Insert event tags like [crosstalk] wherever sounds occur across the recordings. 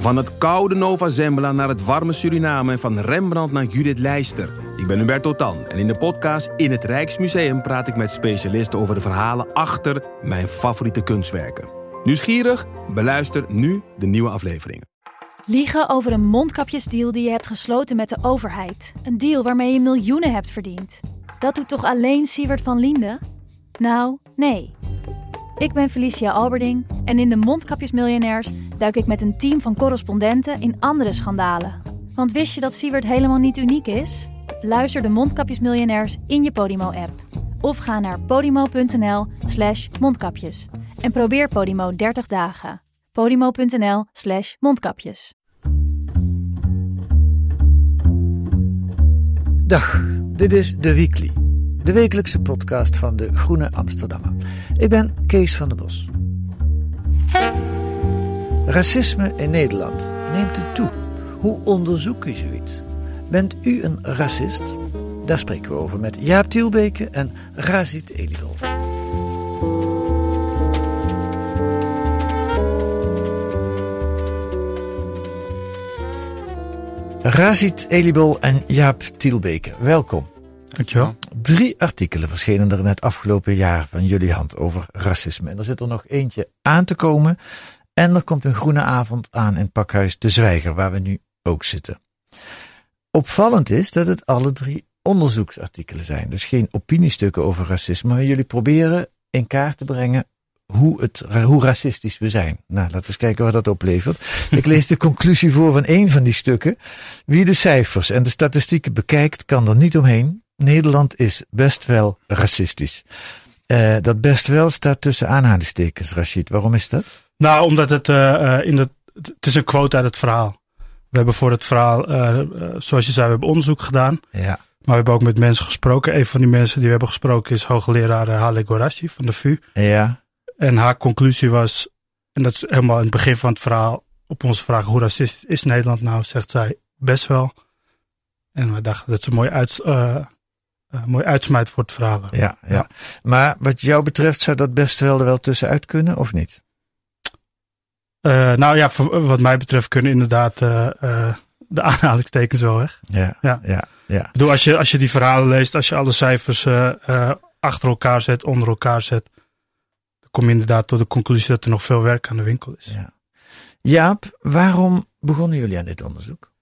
Van het koude Nova Zembla naar het warme Suriname en van Rembrandt naar Judith Leister. Ik ben Hubert Totan en in de podcast In het Rijksmuseum praat ik met specialisten over de verhalen achter mijn favoriete kunstwerken. Nieuwsgierig? Beluister nu de nieuwe afleveringen. Liegen over een mondkapjesdeal die je hebt gesloten met de overheid. Een deal waarmee je miljoenen hebt verdiend. Dat doet toch alleen Siewert van Liende? Nou, nee. Ik ben Felicia Alberding en in de Mondkapjesmiljonairs duik ik met een team van correspondenten in andere schandalen. Want wist je dat Siewert helemaal niet uniek is? Luister de Mondkapjesmiljonairs in je Podimo-app. Of ga naar podimo.nl slash mondkapjes. En probeer Podimo 30 dagen. podimo.nl slash mondkapjes. Dag, dit is The Weekly, de wekelijkse podcast van de Groene Amsterdammer. Ik ben Kees van der Bos. Racisme in Nederland neemt het toe. Hoe onderzoek je zoiets? Bent u een racist? Daar spreken we over met Jaap Tielbeke en Razit Elibol. Razit Elibol en Jaap Tielbeke, welkom. Dankjewel. Drie artikelen verschenen er net afgelopen jaar van jullie hand over racisme. En er zit er nog eentje aan te komen. En er komt een groene avond aan in Pakhuis De Zwijger, waar we nu ook zitten. Opvallend is dat het alle drie onderzoeksartikelen zijn. Dus geen opiniestukken over racisme. Maar jullie proberen in kaart te brengen hoe, het, hoe racistisch we zijn. Nou, laten we eens kijken wat dat oplevert. Ik lees de conclusie voor van één van die stukken. Wie de cijfers en de statistieken bekijkt, kan er niet omheen. Nederland is best wel racistisch. Uh, dat best wel staat tussen aanhalingstekens, Rashid. Waarom is dat? Nou, omdat het, uh, in het, het is een quote uit het verhaal. We hebben voor het verhaal, uh, zoals je zei, we hebben onderzoek gedaan. Ja. Maar we hebben ook met mensen gesproken. Een van die mensen die we hebben gesproken is hoogleraar Halle Gorashi van de VU. Ja. En haar conclusie was, en dat is helemaal in het begin van het verhaal, op onze vraag hoe racistisch is Nederland nou, zegt zij best wel. En we dachten dat ze mooi, uit, uh, uh, mooi uitsmijt voor het verhaal. Ja, ja, ja. Maar wat jou betreft zou dat best wel er wel tussenuit kunnen, of niet? Uh, nou ja, wat mij betreft kunnen inderdaad de [laughs] aanhalingstekens wel weg. Ja, ja, ja. ja. Ik bedoel, als je, als je die verhalen leest, als je alle cijfers achter elkaar zet, onder elkaar zet, kom je inderdaad tot de conclusie dat er nog veel werk aan de winkel is. Ja. Jaap, waarom begonnen jullie aan dit onderzoek?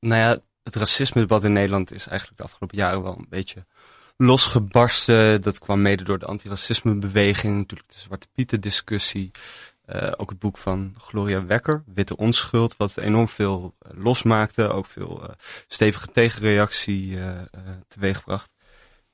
Nou ja, het racisme-debat in Nederland is eigenlijk de afgelopen jaren wel een beetje losgebarsten. Dat kwam mede door de antiracisme-beweging, natuurlijk de Zwarte Pieten-discussie. Uh, ook het boek van Gloria Wekker, Witte Onschuld, wat enorm veel uh, losmaakte. Ook veel uh, stevige tegenreactie teweegbracht.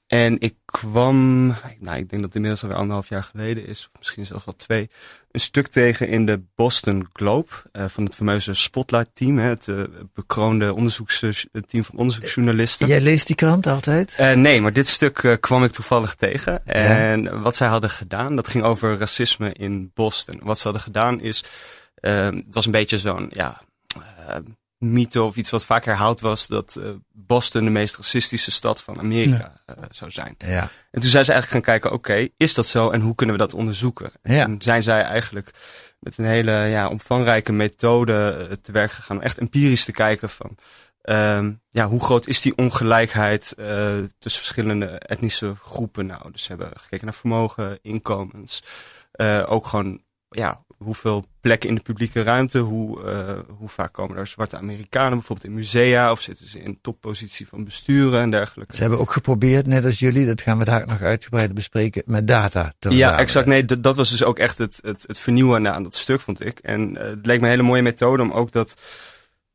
En ik kwam, nou, ik denk dat het inmiddels alweer anderhalf jaar geleden is, of misschien zelfs al twee, een stuk tegen in de Boston Globe uh, van het fameuze Spotlight Team, het uh, bekroonde onderzoeksteam van onderzoeksjournalisten. Jij leest die krant altijd? Uh, nee, maar dit stuk kwam ik toevallig tegen. En ja. wat zij hadden gedaan, dat ging over racisme in Boston. Wat ze hadden gedaan is, het was een beetje zo'n, ja mythe of iets wat vaak herhaald was dat uh, Boston de meest racistische stad van Amerika ja. uh, zou zijn. Ja. En toen zijn ze eigenlijk gaan kijken, oké, okay, is dat zo en hoe kunnen we dat onderzoeken? Ja. En zijn zij eigenlijk met een hele ja, omvangrijke methode uh, te werk gegaan om echt empirisch te kijken van um, ja, hoe groot is die ongelijkheid tussen verschillende etnische groepen nou? Dus ze hebben gekeken naar vermogen, inkomens, ook gewoon ja, hoeveel plekken in de publieke ruimte, hoe, uh, hoe vaak komen er zwarte Amerikanen bijvoorbeeld in musea of zitten ze in toppositie van besturen en dergelijke. Ze hebben ook geprobeerd, net als jullie, dat gaan we daar nog uitgebreid bespreken, met data te Ja, exact. Nee, dat, dat was dus ook echt het, het, het vernieuwende aan dat stuk, vond ik. En uh, het leek me een hele mooie methode om ook dat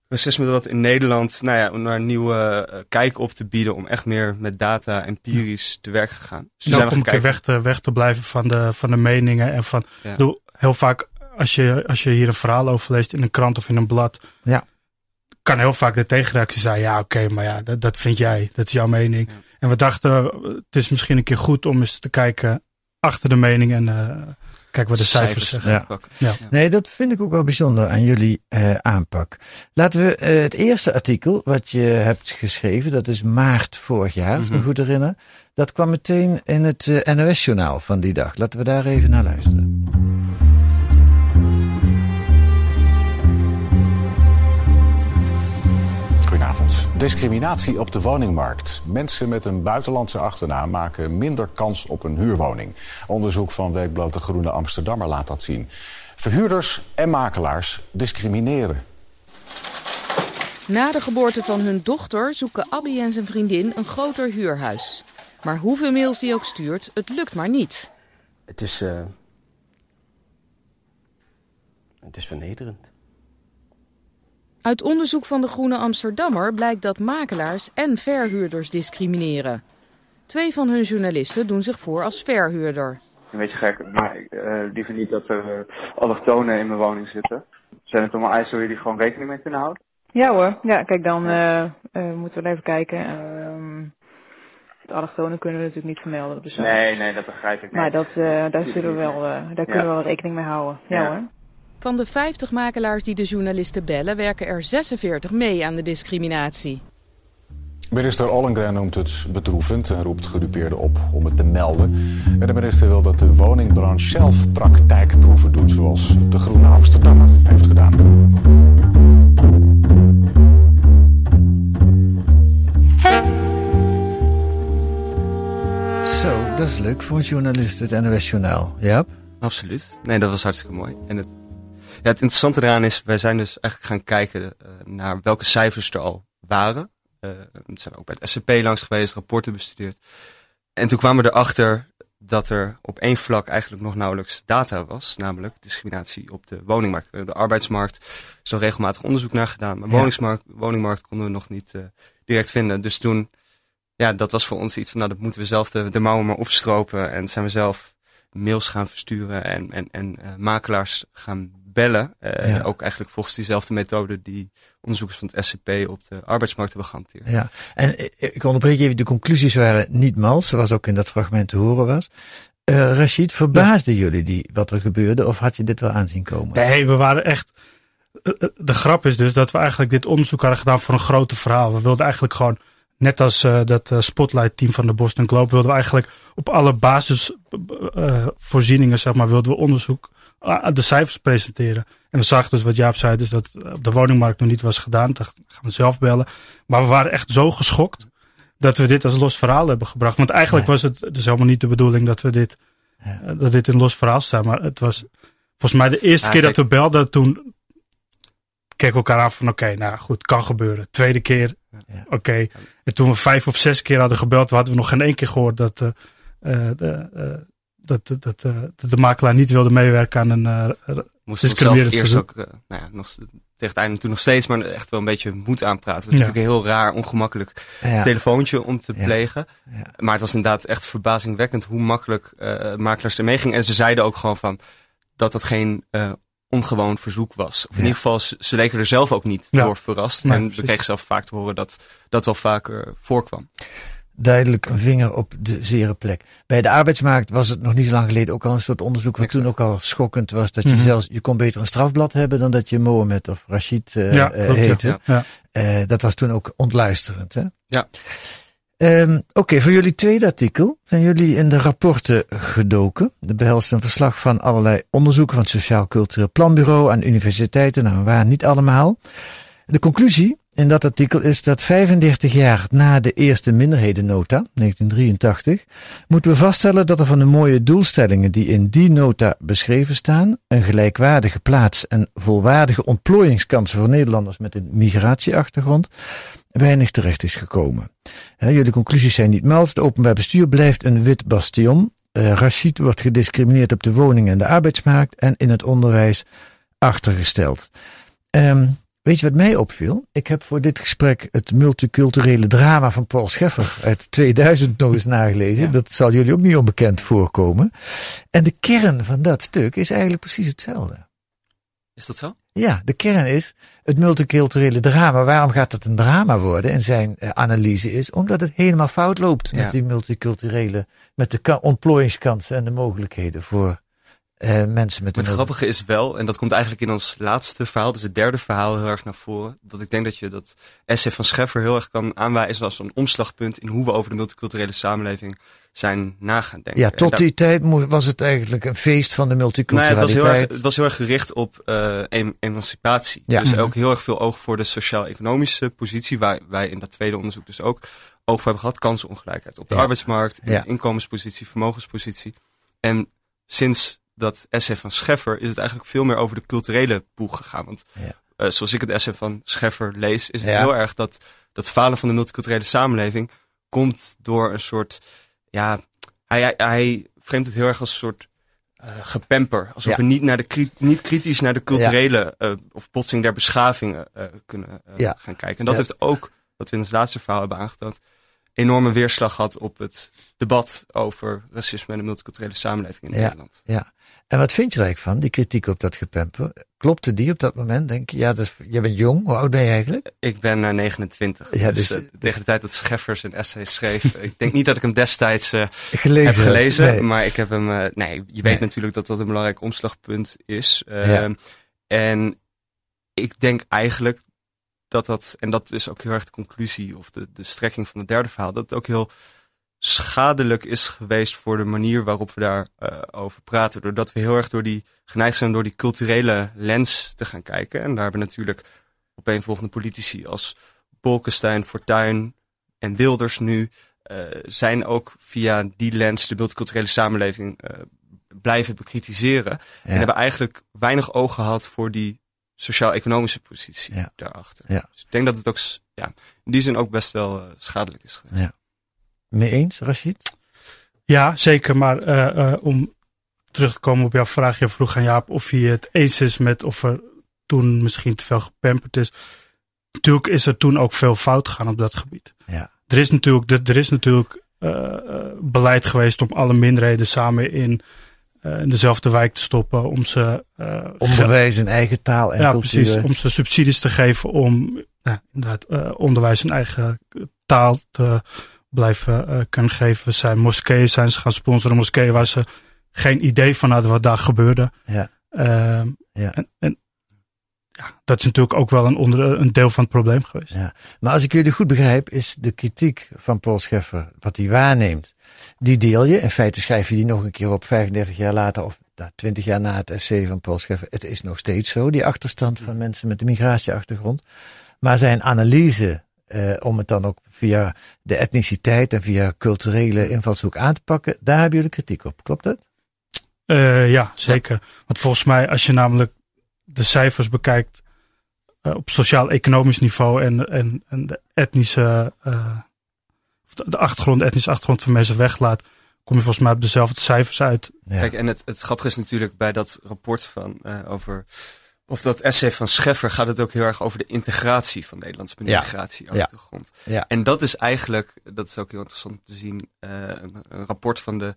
racisme dat in Nederland, nou ja, om naar een nieuwe uh, kijk op te bieden, om echt meer met data empirisch te werk gegaan. Dus ja, om te weg, te, weg te blijven van de, van de meningen en van, ja. doe, heel vaak als je, als je hier een verhaal over leest in een krant of in een blad, ja. kan heel vaak de tegenreactie zijn: ja, oké, okay, maar ja, dat, dat vind jij, dat is jouw mening. Ja. En we dachten, het is misschien een keer goed om eens te kijken achter de mening en uh, kijk wat de cijfers, cijfers zeggen. Ja. ja. Nee, dat vind ik ook wel bijzonder aan jullie uh, aanpak. Laten we uh, het eerste artikel wat je hebt geschreven, dat is maart vorig jaar, als ik me goed herinner. Dat kwam meteen in het NOS-journaal van die dag. Laten we daar even naar luisteren. Discriminatie op de woningmarkt. Mensen met een buitenlandse achternaam maken minder kans op een huurwoning. Onderzoek van Weekblad De Groene Amsterdammer laat dat zien. Verhuurders en makelaars discrimineren. Na de geboorte van hun dochter zoeken Abby en zijn vriendin een groter huurhuis. Maar hoeveel mails die ook stuurt, het lukt maar niet. Het is. Uh... Het is vernederend. Uit onderzoek van de Groene Amsterdammer blijkt dat makelaars en verhuurders discrimineren. Twee van hun journalisten doen zich voor als verhuurder. Een beetje gek, maar uh, liever niet dat er uh, allochtonen in mijn woning zitten. Zijn het allemaal eisen waar jullie gewoon rekening mee kunnen houden? Ja hoor, ja kijk dan uh, moeten we even kijken. Uh, de allochtonen kunnen we natuurlijk niet vermelden. Dus nee, nee, dat begrijp ik niet. Maar dat, daar, zullen we wel, daar kunnen we wel rekening mee houden. Ja, ja hoor. Van de 50 makelaars die de journalisten bellen, werken er 46 mee aan de discriminatie. Minister Ollengren noemt het bedroevend en roept gedupeerden op om het te melden. En de minister wil dat de woningbranche zelf praktijkproeven doet, zoals de Groene Amsterdammer heeft gedaan. Zo, dat is leuk voor een journalist, het NOS Journaal. Ja? Absoluut. Nee, dat was hartstikke mooi. En het, ja, het interessante eraan is, wij zijn dus eigenlijk gaan kijken uh, naar welke cijfers er al waren. Uh, we zijn ook bij het SCP langs geweest, rapporten bestudeerd. En toen kwamen we erachter dat er op één vlak eigenlijk nog nauwelijks data was, namelijk discriminatie op de woningmarkt. De arbeidsmarkt is regelmatig onderzoek naar gedaan, maar ja. woningsmarkt, woningmarkt konden we nog niet uh, direct vinden. Dus toen, ja, dat was voor ons iets van, nou, dat moeten we zelf de, de mouwen maar opstropen. En zijn we zelf mails gaan versturen en, en, en uh, makelaars gaan bellen. Uh, ja. Ook eigenlijk volgens diezelfde methode die onderzoekers van het SCP op de arbeidsmarkt hebben gehanteerd. Ja, en ik onderbreek even, de conclusies waren niet mals, zoals ook in dat fragment te horen was. Uh, Rashid, verbaasden ja. jullie die wat er gebeurde of had je dit wel aanzien komen? Nee, we waren echt. De grap is dus dat we eigenlijk dit onderzoek hadden gedaan voor een grote verhaal. We wilden eigenlijk gewoon, net als uh, dat uh, Spotlight team van de Boston Globe, wilden we eigenlijk op alle basisvoorzieningen, zeg maar, wilden we onderzoek de cijfers presenteren. En we zagen dus wat Jaap zei, dus dat op de woningmarkt nog niet was gedaan. Dat gaan we zelf bellen. Maar we waren echt zo geschokt dat we dit als los verhaal hebben gebracht. Want eigenlijk was het dus helemaal niet de bedoeling dat we dit, ja. dat dit een los verhaal staat. Maar het was volgens mij de eerste ja, keer dat we belden, toen keken we elkaar aan van oké, okay, nou goed, kan gebeuren. Tweede keer, oké. Okay. En toen we vijf of zes keer hadden gebeld, hadden we nog geen één keer gehoord dat uh, de, uh, dat, dat, dat, dat de makelaar niet wilde meewerken aan een uh, Moest discriminerend eerst ook, uh, nou ja, nog, tegen het einde toen nog steeds, maar echt wel een beetje moed aanpraten. Het is ja. natuurlijk een heel raar, ongemakkelijk ja. telefoontje om te ja. plegen. Maar het was inderdaad echt verbazingwekkend hoe makkelijk uh, makelaars ermee gingen. En ze zeiden ook gewoon van dat dat geen uh, ongewoon verzoek was. Of in ieder geval, ze, ze leken er zelf ook niet door verrast. en we kregen zelf vaak te horen dat dat wel vaker voorkwam duidelijk een vinger op de zere plek. Bij de arbeidsmarkt was het nog niet zo lang geleden ook al een soort onderzoek wat toen ook al schokkend was. Dat je mm -hmm. zelfs, je kon beter een strafblad hebben dan dat je Mohamed of Rashid uh, ja, uh, heette. Ja. Uh, dat was toen ook ontluisterend. Hè? Ja. Um, Oké, okay, voor jullie tweede artikel zijn jullie in de rapporten gedoken. Dat behelst een verslag van allerlei onderzoeken van het Sociaal Cultureel Planbureau aan universiteiten. Nou, waar niet allemaal. De conclusie in dat artikel is dat 35 jaar na de eerste minderhedennota, 1983, moeten we vaststellen dat er van de mooie doelstellingen die in die nota beschreven staan, een gelijkwaardige plaats en volwaardige ontplooiingskansen voor Nederlanders met een migratieachtergrond, weinig terecht is gekomen. Jullie conclusies zijn niet mals. De openbaar bestuur blijft een wit bastion. Uh, wordt gediscrimineerd op de woning- en de arbeidsmarkt en in het onderwijs achtergesteld. Um, Weet je wat mij opviel? Ik heb voor dit gesprek het multiculturele drama van Paul Scheffer uit 2000 nog eens nagelezen. Ja. Dat zal jullie ook niet onbekend voorkomen. En de kern van dat stuk is eigenlijk precies hetzelfde. Is dat zo? Ja, de kern is het multiculturele drama. Waarom gaat het een drama worden? En zijn uh, analyse is omdat het helemaal fout loopt ja. met die multiculturele, met de ontplooiingskansen en de mogelijkheden voor uh, mensen met het grappige is wel, en dat komt eigenlijk in ons laatste verhaal, dus het derde verhaal heel erg naar voren, dat ik denk dat je dat essay van Scheffer heel erg kan aanwijzen als een omslagpunt in hoe we over de multiculturele samenleving zijn na gaan denken. Ja, tot die tijd was het eigenlijk een feest van de multiculturaliteit. Nou, het, was heel erg, het was heel erg gericht op uh, em emancipatie. Ja. Dus ook heel erg veel oog voor de sociaal-economische positie, waar wij in dat tweede onderzoek dus ook oog voor hebben gehad. Kansenongelijkheid op de Ja. arbeidsmarkt, Ja. inkomenspositie, vermogenspositie. En sinds dat essay van Scheffer is het eigenlijk veel meer over de culturele boeg gegaan. Want Ja. eh, zoals ik het essay van Scheffer lees, is het Ja. heel erg dat dat falen van de multiculturele samenleving komt door een soort, ja, hij, hij, het heel erg als een soort eh, gepemper. Alsof Ja. we niet, naar de, niet kritisch naar de culturele eh, of botsing der beschavingen kunnen gaan kijken. En dat heeft ook, wat we in het laatste verhaal hebben aangetoond, enorme weerslag gehad op het debat over racisme en de multiculturele samenleving in Ja. Nederland. Ja. En wat vind je er eigenlijk van, die kritiek op dat gepemper? Klopte die op dat moment? Denk je, ja, je bent jong. Hoe oud ben je eigenlijk? Ik ben naar 29. Ja, dus, dus- eh, dus- tegen de tijd dat Scheffer zijn essay schreef. ik denk niet dat ik hem destijds eh, Gelezen. heb gelezen. Nee. Maar ik heb hem. eh, nee, je weet Nee. natuurlijk dat dat een belangrijk omslagpunt is. Ja. Ehm, En ik denk eigenlijk dat dat. En dat is ook heel erg de conclusie of de, de strekking van het derde verhaal. Dat het ook heel schadelijk is geweest voor de manier waarop we daar eh, over praten. Doordat we heel erg door die geneigd zijn door die culturele lens te gaan kijken. En daar hebben natuurlijk opeenvolgende politici als Bolkestein, Fortuyn en Wilders nu eh, zijn ook via die lens de multiculturele samenleving eh, blijven bekritiseren. En hebben eigenlijk weinig oog gehad voor die sociaal-economische positie Ja. daarachter. Ja. Dus ik denk dat het ook ja, in die zin ook best wel eh, schadelijk is geweest. Ja. Mee eens, Rashid? Ja, zeker. Maar eh, eh, om terug te komen op jouw vraag. Je vroeg aan Jaap of hij het eens is met of er toen misschien te veel gepamperd is. Natuurlijk is er toen ook veel fout gegaan op dat gebied. Ja. Er is natuurlijk, er, er is natuurlijk eh, beleid geweest om alle minderheden samen in, in dezelfde wijk te stoppen. Om ze Onderwijs in eigen taal en ja, cultuur. precies. Om ze subsidies te geven om inderdaad, onderwijs in eigen taal te blijven eh, kunnen geven. Zijn moskeeën zijn ze gaan sponsoren. Moskeeën waar ze geen idee van hadden wat daar gebeurde. Ja. Ehm, Ja. En, en ja, dat is natuurlijk ook wel een, onder, een deel van het probleem geweest. Ja. Maar als ik jullie goed begrijp, is de kritiek van Paul Scheffer, wat hij waarneemt, die deel je. In feite schrijf je die nog een keer op 35 jaar later of nou, 20 jaar na het essay van Paul Scheffer. Het is nog steeds zo, die achterstand van mensen met een migratieachtergrond. Maar zijn analyse, eh, om het dan ook via de etniciteit en via culturele invalshoek aan te pakken, daar hebben jullie kritiek op. Klopt dat? Eh, ja, zeker. Want volgens mij, als je namelijk de cijfers bekijkt eh, op sociaal-economisch niveau en, en, en de etnische, eh, de, achtergrond, de etnische achtergrond van mensen weglaat, kom je volgens mij op dezelfde cijfers uit. Ja. Kijk, en het, het grappige is natuurlijk bij dat rapport van eh, over. Of dat essay van Scheffer gaat het ook heel erg over de integratie van Nederlands met een Ja. migratieachtergrond. Ja. En dat is eigenlijk, dat is ook heel interessant te zien, eh, een, een rapport van de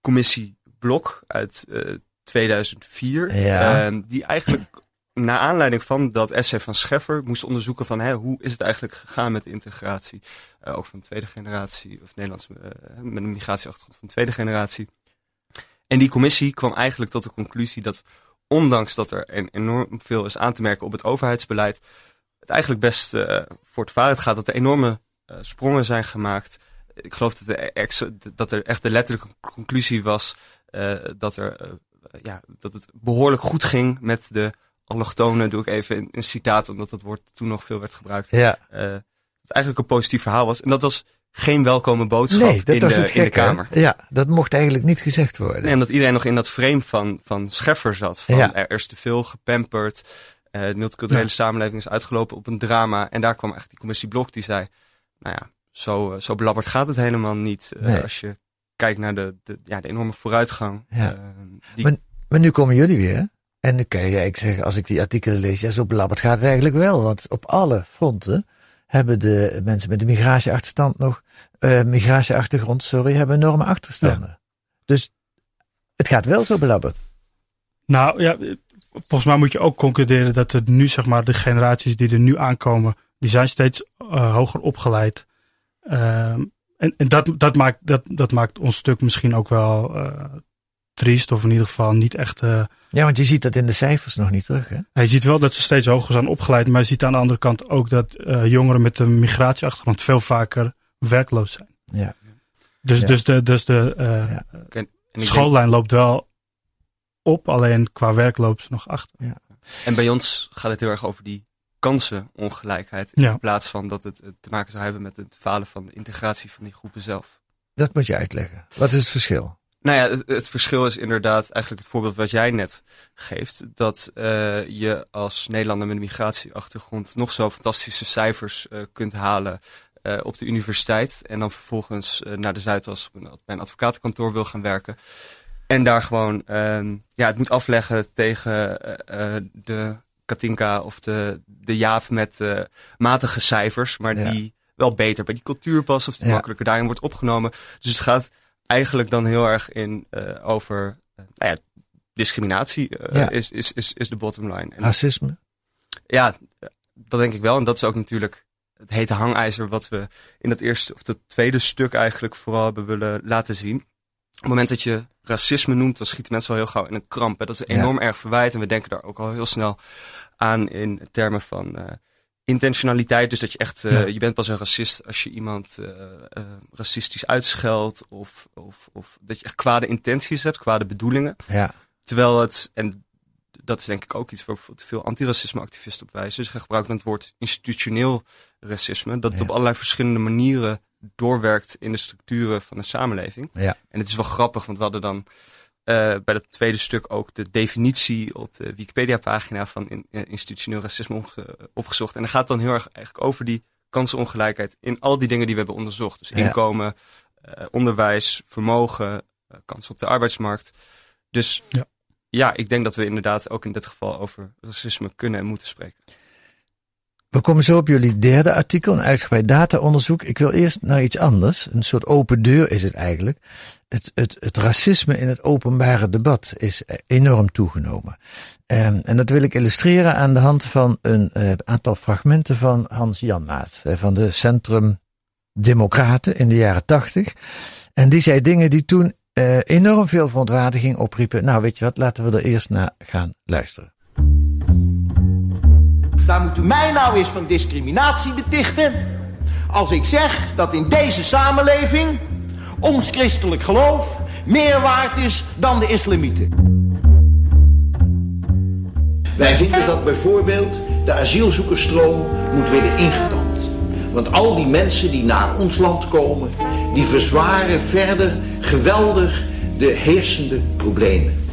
commissie Blok uit eh, 2004. Ja. eh, die eigenlijk [coughs] naar aanleiding van dat essay van Scheffer moest onderzoeken van hè, hoe is het eigenlijk gegaan met integratie. eh, ook van tweede generatie, of Nederlands met een migratieachtergrond van tweede generatie. En die commissie kwam eigenlijk tot de conclusie dat ondanks dat er enorm veel is aan te merken op het overheidsbeleid, het eigenlijk best eh, voortvarend gaat dat er enorme eh, sprongen zijn gemaakt. Ik geloof dat, er ex- dat er echt de letterlijke conclusie was eh, dat, er, ja, dat het behoorlijk goed ging met de allochtonen. Doe ik even een, een citaat, omdat dat woord toen nog veel werd gebruikt. Ja. Dat het eigenlijk een positief verhaal was. En dat was geen welkome boodschap Nee, dat in, was de, het in de hè? Kamer. Ja, dat mocht eigenlijk niet gezegd worden. Nee, omdat iedereen nog in dat frame van, van Scheffer zat. Van Ja. er is te veel gepamperd. eh de multiculturele Ja. samenleving is uitgelopen op een drama. En daar kwam echt die commissie Blok die zei... Nou ja, zo, eh, zo belabberd gaat het helemaal niet. eh, Nee. Als je kijkt naar de, de, ja, de enorme vooruitgang. Ja. eh, die, Maar- Maar nu komen jullie weer. En dan kan je eigenlijk zeggen, als ik die artikelen lees, ja, zo belabberd gaat het eigenlijk wel. Want op alle fronten hebben de mensen met een migratieachterstand nog, eh migratieachtergrond, sorry, hebben enorme achterstanden. Dus het gaat wel zo belabberd. Nou ja, volgens mij moet je ook concluderen dat er nu, zeg maar, de generaties die er nu aankomen, die zijn steeds eh, hoger opgeleid. Ehm, en en dat, dat, maakt, dat, dat maakt ons stuk misschien ook wel, eh, triest, of in ieder geval niet echt. Uh, ja, want je ziet dat in de cijfers nog niet terug. Hè? Je ziet wel dat ze steeds hoger zijn opgeleid, maar je ziet aan de andere kant ook dat uh, jongeren met een migratieachtergrond veel vaker werkloos zijn. Ja. Dus, Ja. dus de, dus de uh, ik schoollijn loopt wel op, alleen qua werk lopen ze nog achter. denk- en bij ons gaat het heel erg over die kansenongelijkheid. Ja. In plaats van dat het eh, te maken zou hebben met het falen van de integratie van die groepen zelf. Dat moet je uitleggen. Wat is het verschil? Nou ja, het, het verschil is inderdaad eigenlijk het voorbeeld wat jij net geeft. Dat eh, je als Nederlander met een migratieachtergrond nog zo fantastische cijfers eh, kunt halen eh, op de universiteit. En dan vervolgens naar de Zuidas bij een advocatenkantoor wil gaan werken. En daar gewoon ehm, ja, het moet afleggen tegen de Katinka of de, de Jaap met matige cijfers. Maar Ja. die wel beter bij die cultuur past of die Ja. makkelijker daarin wordt opgenomen. Dus het gaat eigenlijk dan heel erg in eh, over eh, nou ja, discriminatie eh, Ja. is, is, is, is de bottom line. En Racisme? ja, dat denk ik wel. En dat is ook natuurlijk het hete hangijzer wat we in dat eerste of dat tweede stuk eigenlijk vooral hebben willen laten zien. Op het moment dat je racisme noemt, dan schieten mensen al heel gauw in een kramp. Hè. Dat is Ja. enorm erg verwijt. En we denken daar ook al heel snel aan in termen van intentionaliteit. Dus dat je echt, eh, Ja. je bent pas een racist als je iemand eh, eh, racistisch uitscheldt. Of, of, of dat je echt kwade intenties hebt, kwade bedoelingen. Ja. Terwijl het, en dat is denk ik ook iets waar veel antiracisme-activisten op wijzen. Ze gebruiken het woord institutioneel racisme. Dat het Ja. op allerlei verschillende manieren doorwerkt in de structuren van de samenleving. Ja. En het is wel grappig, want we hadden dan bij dat tweede stuk ook de definitie op de Wikipedia-pagina van in- eh, institutioneel racisme opge- opgezocht. En dan gaat het dan heel erg eigenlijk over die kansenongelijkheid in al die dingen die we hebben onderzocht. Dus Ja. inkomen, eh, onderwijs, vermogen, eh, kansen op de arbeidsmarkt. Dus Ja. ja, ik denk dat we inderdaad ook in dit geval over racisme kunnen en moeten spreken. We komen zo op jullie derde artikel, een uitgebreid dataonderzoek. Ik wil eerst naar iets anders. Een soort open deur is het eigenlijk. Het, het, het racisme in het openbare debat is enorm toegenomen. Ehm, en dat wil ik illustreren aan de hand van een eh, aantal fragmenten van Hans Janmaat. eh, van de Centrum Democraten in de jaren tachtig. En die zei dingen die toen eh, enorm veel verontwaardiging opriepen. Nou, weet je wat, laten we er eerst naar gaan luisteren. Daar moet u mij nou eens van discriminatie betichten. Als ik zeg dat in deze samenleving ons christelijk geloof meer waard is dan de islamieten. Wij vinden dat bijvoorbeeld de asielzoekersstroom moet worden ingedamd. Want al die mensen die naar ons land komen, die verzwaren verder geweldig de heersende problemen.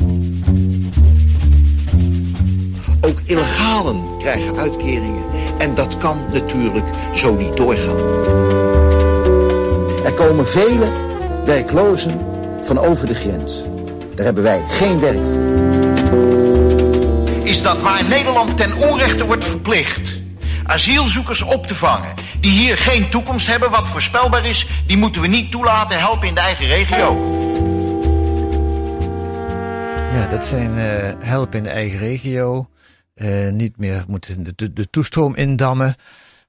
Illegalen krijgen uitkeringen. En dat kan natuurlijk zo niet doorgaan. Er komen vele werklozen van over de grens. Daar hebben wij geen werk voor. Is dat waar Nederland ten onrechte wordt verplicht asielzoekers op te vangen die hier geen toekomst hebben, wat voorspelbaar is, die moeten we niet toelaten helpen in de eigen regio. Ja, dat zijn eh help in de eigen regio. Eh, niet meer moeten de, de, toestroom indammen.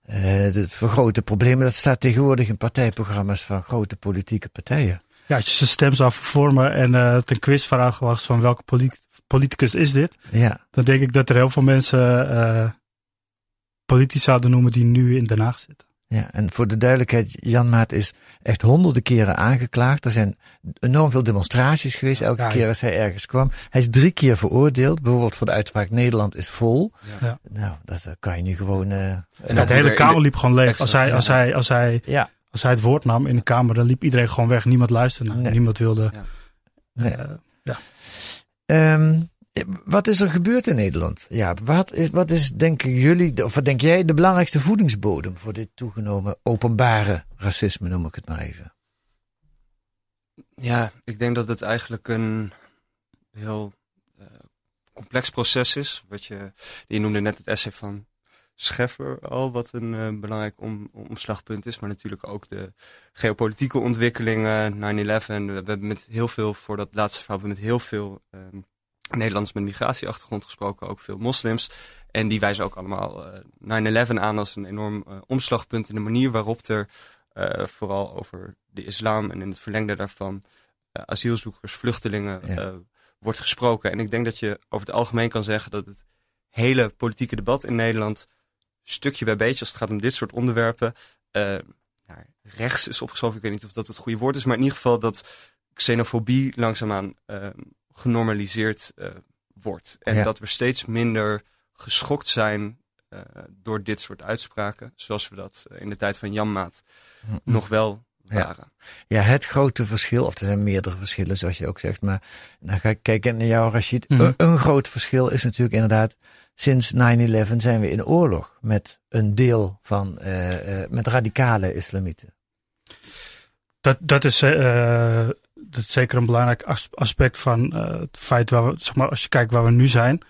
Eh de vergrote problemen. Dat staat tegenwoordig in partijprogramma's van grote politieke partijen. Ja, als je zijn stem zou vervormen en eh het een quizvraag was van welke polit- politicus is dit, Ja, dan denk ik dat er heel veel mensen politici zouden noemen die nu in Den Haag zitten. Ja, en voor de duidelijkheid, Jan Maat is echt honderden keren aangeklaagd. Er zijn enorm veel demonstraties geweest elke Ja, keer ja. als hij ergens kwam. Hij is drie keer veroordeeld, bijvoorbeeld voor de uitspraak Nederland is vol. Ja. Nou, dat kan je nu gewoon... eh, En Ja, dat hele kamer liep gewoon leeg. Als hij, als, ja. hij, als, hij, ja, als hij het woord nam in de kamer, dan liep iedereen gewoon weg. Niemand luisterde naar. hem. Nee. Niemand wilde. Ja. nee. eh, Ehm, wat is er gebeurd in Nederland? Ja, wat is, wat is denken jullie, of wat denk jij, de belangrijkste voedingsbodem voor dit toegenomen openbare racisme, noem ik het maar even? Ja, ik denk dat het eigenlijk een heel eh, complex proces is. Wat je, je noemde net het essay van Scheffer al, wat een eh, belangrijk om, omslagpunt is. Maar natuurlijk ook de geopolitieke ontwikkelingen, 9-11. We hebben met heel veel, voor dat laatste verhaal, we hebben met heel veel ehm, Nederlanders met migratieachtergrond gesproken, ook veel moslims. En die wijzen ook allemaal eh, 9-11 aan als een enorm eh, omslagpunt in de manier waarop er eh, vooral over de islam en in het verlengde daarvan eh, asielzoekers, vluchtelingen Ja. eh, wordt gesproken. En ik denk dat je over het algemeen kan zeggen dat het hele politieke debat in Nederland, stukje bij beetje, als het gaat om dit soort onderwerpen, nou, rechts is opgeschoven. Ik weet niet of dat het goede woord is, maar in ieder geval dat xenofobie langzaamaan uh, genormaliseerd uh, wordt. En Ja. dat we steeds minder geschokt zijn uh, door dit soort uitspraken, zoals we dat uh, in de tijd van Jan Maat nog wel waren. Ja, het grote verschil, of er zijn meerdere verschillen zoals je ook zegt, maar dan ga ik kijken naar jou Rashid. Mhm. een, een groot verschil is natuurlijk inderdaad, sinds 9-11 zijn we in oorlog met een deel van, eh, eh, met radicale islamieten. Dat, dat, is, eh, dat is zeker een belangrijk as- aspect van eh, het feit waar we, zeg maar, als je kijkt waar we nu zijn.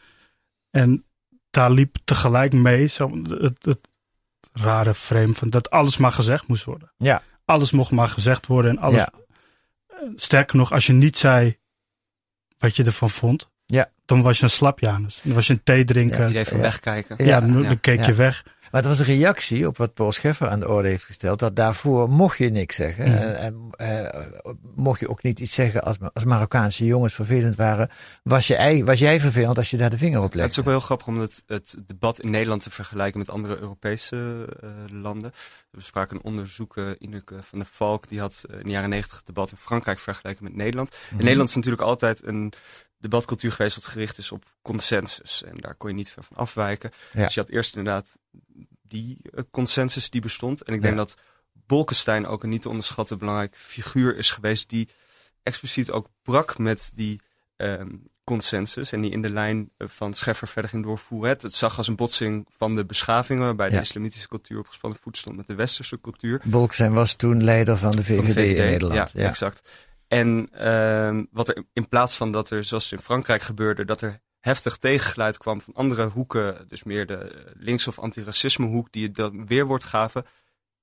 En daar liep tegelijk mee zo, het, het rare frame van dat alles maar gezegd moest worden. Ja. Alles mocht maar gezegd worden en alles. Ja. eh, Sterker nog, als je niet zei wat je ervan vond, Ja. dan was je een slapjanus. Dan was je een thee drinken. Ja, even Ja. wegkijken. Ja, dan, dan keek ja. je weg. Maar het was een reactie op wat Paul Scheffer aan de orde heeft gesteld. Dat daarvoor mocht je niks zeggen. Mhm. En, en, eh, mocht je ook niet iets zeggen als, als Marokkaanse jongens vervelend waren. Was, je, was jij vervelend als je daar de vinger op Ja, het is ook wel heel grappig om het, het debat in Nederland te vergelijken met andere Europese eh, landen. We spraken een onderzoek, eh Ineke van der Valk, die had eh, in de jaren negentig het debat in Frankrijk vergeleken met Nederland. Mhm. In Nederland is natuurlijk altijd een debatcultuur geweest wat gericht is op consensus. En daar kon je niet ver van afwijken. Ja. Dus je had eerst inderdaad die eh, consensus die bestond. En ik denk Ja. dat Bolkestein ook een niet te onderschatten belangrijk figuur is geweest die expliciet ook brak met die ehm, consensus en die in de lijn eh, van Scheffer verder ging doorvoeren. Het, het zag als een botsing van de beschavingen waarbij Ja. de islamitische cultuur op gespannen voet stond met de westerse cultuur. Bolkestein was toen leider van de VVD, Van de VVD, in Nederland. Ja, exact. En ehm, wat er in plaats van dat er, zoals in Frankrijk gebeurde, dat er heftig tegengeluid kwam van andere hoeken, dus meer de links- of antiracisme hoek, die het dan weerwoord gaven,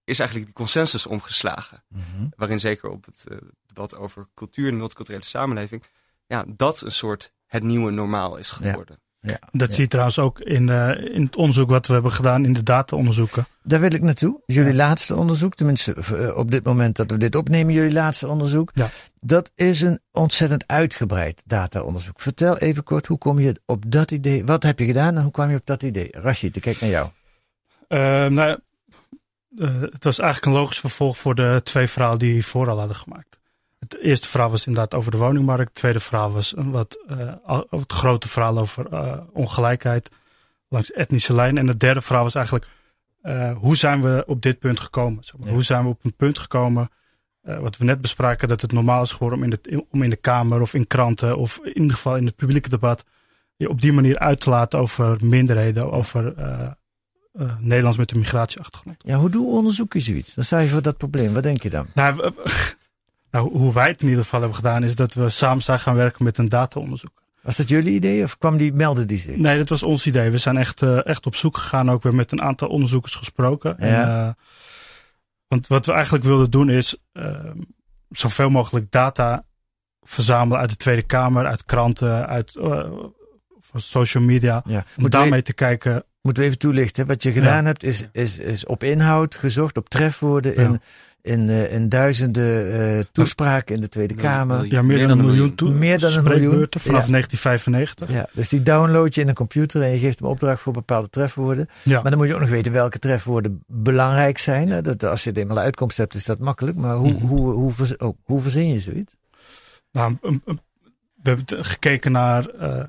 is eigenlijk die consensus omgeslagen. Mhm. Waarin zeker op het eh, debat over cultuur en multiculturele samenleving, ja, dat een soort het nieuwe normaal is geworden. Ja. Dat Ja. zie je trouwens ook in, eh, in het onderzoek wat we hebben gedaan in de data-onderzoeken. Daar wil ik naartoe. Jullie laatste onderzoek, tenminste eh, op dit moment dat we dit opnemen, jullie laatste onderzoek. Ja. Dat is een ontzettend uitgebreid data-onderzoek. Vertel even kort, hoe kom je op dat idee? Wat heb je gedaan en hoe kwam je op dat idee? Rashid, ik kijk naar jou. Eh, nou, het was eigenlijk een logisch vervolg voor de twee verhalen die we hiervoor al hadden gemaakt. Het eerste verhaal was inderdaad over de woningmarkt. Het tweede verhaal was een wat, eh, het grote verhaal over eh, ongelijkheid langs etnische lijn. En het derde verhaal was eigenlijk eh, hoe zijn we op dit punt gekomen? Zeg maar. Ja. Hoe zijn we op een punt gekomen, wat we net bespraken, dat het normaal is geworden om in, de, om in de Kamer of in kranten of in ieder geval in het publieke debat je op die manier uit te laten over minderheden, over Nederlands met een migratieachtergrond. Ja, hoe doe onderzoek je zoiets? Dan je voor dat probleem. Wat denk je dan? Nou, we- we- nou, hoe wij het in ieder geval hebben gedaan, is dat we samen zijn gaan werken met een dataonderzoeker. Was dat jullie idee of kwam die, meldde die zich? Nee, dat was ons idee. We zijn echt, eh, echt op zoek gegaan, ook weer met een aantal onderzoekers gesproken. En, Ja. eh, want wat we eigenlijk wilden doen is eh, zoveel mogelijk data verzamelen uit de Tweede Kamer, uit kranten, uit eh, van social media. Ja. Om we, daarmee te kijken. moeten we even toelichten. Wat je gedaan Ja. hebt is, is, is op inhoud gezocht, op trefwoorden in. In, eh, in duizenden eh, toespraken in de Tweede Kamer. Ja, meer, dan, een miljoen, toe- Meer dan een miljoen. vanaf Ja. 1995. Ja, dus die download je in een computer en je geeft hem opdracht voor bepaalde trefwoorden. Ja. Maar dan moet je ook nog weten welke trefwoorden belangrijk zijn. hè. Dat, als je het eenmaal uitkomst hebt, is dat makkelijk. Maar hoe, Mhm. hoe, hoe, verz- oh, hoe verzin je zoiets? Nou, we hebben gekeken naar. eh,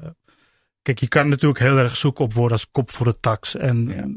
kijk, je kan natuurlijk heel erg zoeken op woorden als kop voor de tax. En Ja.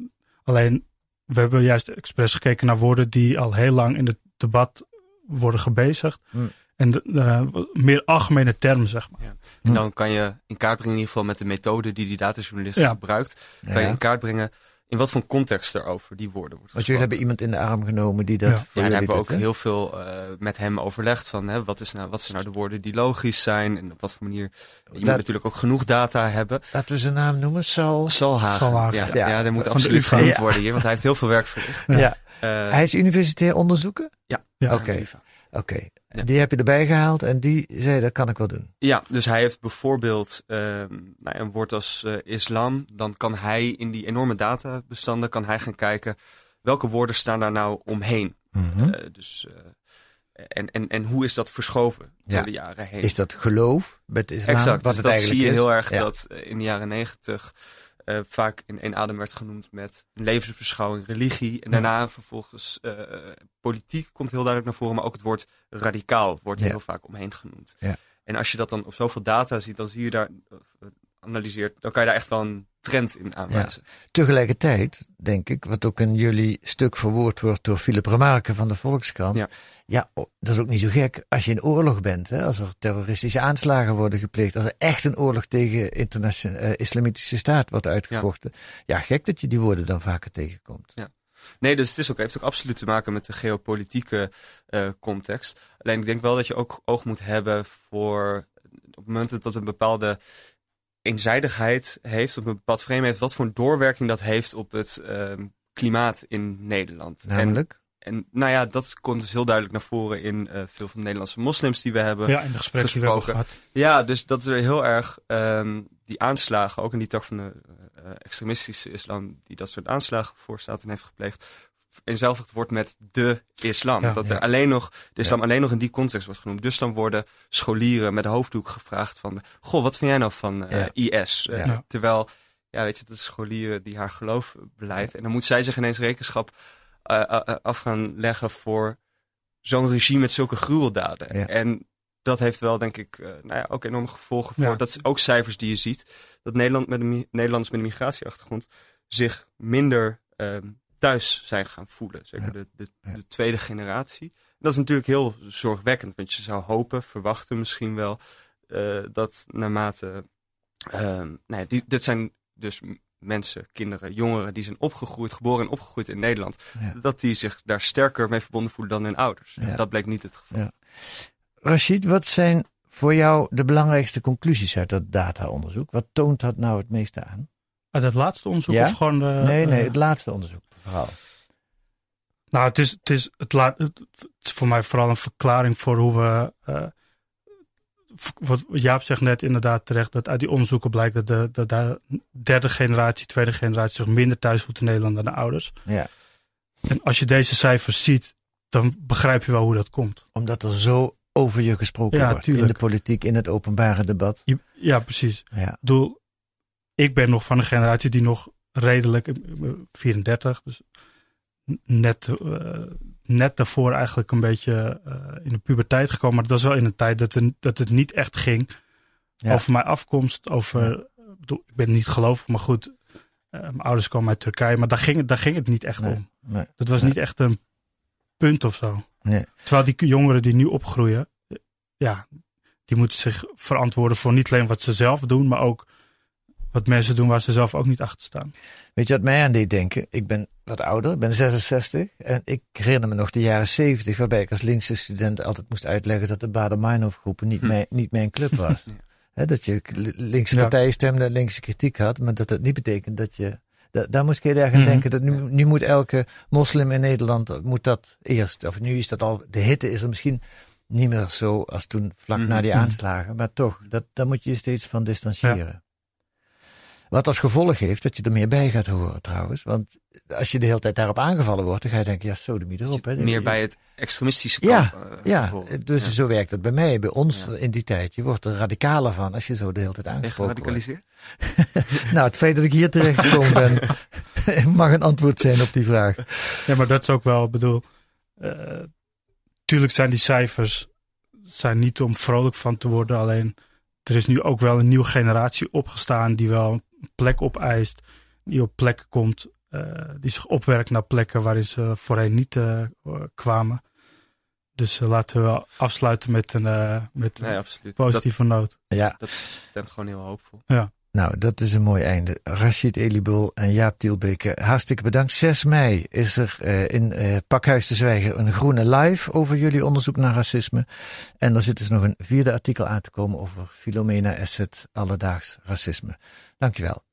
alleen, we hebben juist expres gekeken naar woorden die al heel lang in het debat worden gebezigd. Hmm. En de, de meer algemene termen, zeg maar. En Hm. dan kan je in kaart brengen, in ieder geval met de methode die die datajournalist Ja. gebruikt, kan je in kaart brengen in wat voor context er over die woorden wordt Want jullie hebben iemand in de arm genomen die dat Ja. voor Ja, jullie daar hebben we ook heel veel eh, met hem overlegd van hè, wat, is nou, wat zijn nou de woorden die logisch zijn en op wat voor manier. Je moet natuurlijk ook genoeg data hebben. Laten we zijn naam noemen, Sal. Salhagen. Salhagen, Ja, ja. ja, daar moet Van de absoluut genoemd Ja. worden hier, want hij heeft heel veel werk verricht. Ja. Eh, Hij is universitair onderzoeker? Ja. Oké. Oké. Ja. Die heb je erbij gehaald en die zei dat kan ik wel doen. Ja, dus hij heeft bijvoorbeeld ehm, nou, een woord als eh, islam. Dan kan hij in die enorme databestanden kan hij gaan kijken welke woorden staan daar nou omheen. Mhm. Eh, dus eh, En, en, en hoe is dat verschoven Ja. door de jaren heen? Is dat geloof met islam? Exact, wat dus het dat zie je is? heel erg Ja. dat in de jaren negentig eh, vaak in één adem werd genoemd met levensbeschouwing, religie. En daarna vervolgens eh, politiek komt heel duidelijk naar voren, maar ook het woord radicaal wordt Ja. heel vaak omheen genoemd. Ja. En als je dat dan op zoveel data ziet, dan zie je daar, eh, analyseert, dan kan je daar echt wel een trend in aanwijzen. Tegelijkertijd, denk ik, wat ook in jullie stuk verwoord wordt door Philip Remarque van de Volkskrant. Ja. Ja, dat is ook niet zo gek als je in oorlog bent. Hè, als er terroristische aanslagen worden gepleegd. Als er echt een oorlog tegen internationale eh, islamitische staat wordt uitgevochten. Ja. gek dat je die woorden dan vaker tegenkomt. Ja. Nee, dus het is ook, heeft ook absoluut te maken met de geopolitieke eh, context. Alleen ik denk wel dat je ook oog moet hebben voor op het moment dat dat een bepaalde eenzijdigheid heeft, op een bepaald frame heeft, wat voor een doorwerking dat heeft op het ehm, klimaat in Nederland. Namelijk? En, en nou ja, dat komt dus heel duidelijk naar voren in eh, veel van de Nederlandse moslims die we hebben Ja, in de gesprekken die we hebben gehad. Ja, dus dat er heel erg ehm, die aanslagen, ook in die tak van de eh, extremistische islam, die dat soort aanslagen voorstaat en heeft gepleegd, eenzelfigd wordt met de islam. Ja, dat ja. er alleen nog, de islam alleen nog in die context wordt genoemd. Dus dan worden scholieren met de hoofddoek gevraagd van, goh, wat vind jij nou van eh. IS? Eh. Terwijl, ja, weet je, dat is scholieren die haar geloof beleidt. En dan moet zij zich ineens rekenschap eh, af gaan leggen voor zo'n regime met zulke gruweldaden. Ja. En dat heeft wel, denk ik, nou ja, ook enorme gevolgen voor. Ja. Dat is ook cijfers die je ziet. Dat Nederland met een, Nederlanders met een migratieachtergrond zich minder ehm, thuis zijn gaan voelen. Zeker Ja. de, de, de tweede generatie. Dat is natuurlijk heel zorgwekkend. Want je zou hopen, verwachten misschien wel, eh, dat naarmate... ehm nou ja, die, dit zijn dus mensen, kinderen, jongeren die zijn opgegroeid, geboren en opgegroeid in Nederland. Ja. Dat die zich daar sterker mee verbonden voelen dan hun ouders. Ja. Dat bleek niet het geval. Ja. Rashid, wat zijn voor jou de belangrijkste conclusies uit dat data-onderzoek? Wat toont dat nou het meeste aan? Uit het laatste onderzoek Ja? of gewoon de... nee, nee, eh, het laatste onderzoek Nou, het is, het, is het, laat, het is voor mij vooral een verklaring voor hoe we. eh, wat Jaap zegt net inderdaad terecht, dat uit die onderzoeken blijkt dat de, dat de derde generatie, tweede generatie zich minder thuis voelt in Nederland dan de ouders. Ja. En als je deze cijfers ziet, dan begrijp je wel hoe dat komt. Omdat er zo over je gesproken Ja, wordt. In de politiek, in het openbare debat. Ja, precies. Ja. Bedoel, ik ben nog van een generatie die nog redelijk, ik ben 34, dus net, eh, net daarvoor eigenlijk een beetje eh, in de puberteit gekomen. Maar het was wel in een tijd dat, het- dat het niet echt ging Ja. over mijn afkomst, over, ik bedoel, ik ben niet gelovig, maar goed, eh, mijn ouders komen uit Turkije, maar daar ging, het- daar ging het niet echt Nee, om. nee, Dat was nee. niet echt een punt of zo. Nee. Terwijl die jongeren die nu opgroeien, eh, ja, die moeten zich verantwoorden voor niet alleen wat ze zelf doen, maar ook wat mensen doen waar ze zelf ook niet achter staan. Weet je wat mij aan deed denken? Ik ben wat ouder, ik ben 66. En ik herinner me nog de jaren 70, waarbij ik als linkse student altijd moest uitleggen dat de Bader-Meinhof groepen niet, Hm. mijn, niet mijn club [laughs] was. Ja. Dat je li- linkse partijen stemde en linkse kritiek had, maar dat dat niet betekent dat je... da- daar moest ik heel erg aan Mhm. denken. Dat nu, nu moet elke moslim in Nederland, moet dat eerst, of nu is dat al, de hitte is er misschien niet meer zo als toen vlak Mhm. na die Mhm. aanslagen. Maar toch, dat, daar moet je je steeds van distancieren. Wat als gevolg heeft dat je er meer bij gaat horen trouwens. Want als je de hele tijd daarop aangevallen wordt, dan ga je denken, ja, sodemie erop. Hè. Meer bij het extremistische Ja, kamp. eh, Ja, dus Ja. zo werkt het bij mij, bij ons Ja. in die tijd. Je wordt er radicaler van als je zo de hele tijd aangesproken wordt. geradicaliseerd? [laughs] Nou, het feit dat ik hier terecht gekomen ben, [laughs] mag een antwoord zijn op die vraag. Ja, maar dat is ook wel, ik bedoel, eh, tuurlijk zijn die cijfers zijn niet om vrolijk van te worden, alleen er is nu ook wel een nieuwe generatie opgestaan die wel een plek opeist, die op plekken komt, eh, die zich opwerkt naar plekken waarin ze voorheen niet eh, kwamen. Dus eh, laten we afsluiten met een, eh, met een Nee, absoluut. positieve noot. Ja, Dat, stemt gewoon heel hoopvol. Nou, dat is een mooi einde. Rashid Elibul en Jaap Tielbeke, hartstikke bedankt. 6 mei is er eh, in eh, Pakhuis de Zwijger een groene live over jullie onderzoek naar racisme. En er zit dus nog een vierde artikel aan te komen over Philomena Asset, alledaags racisme. Dankjewel.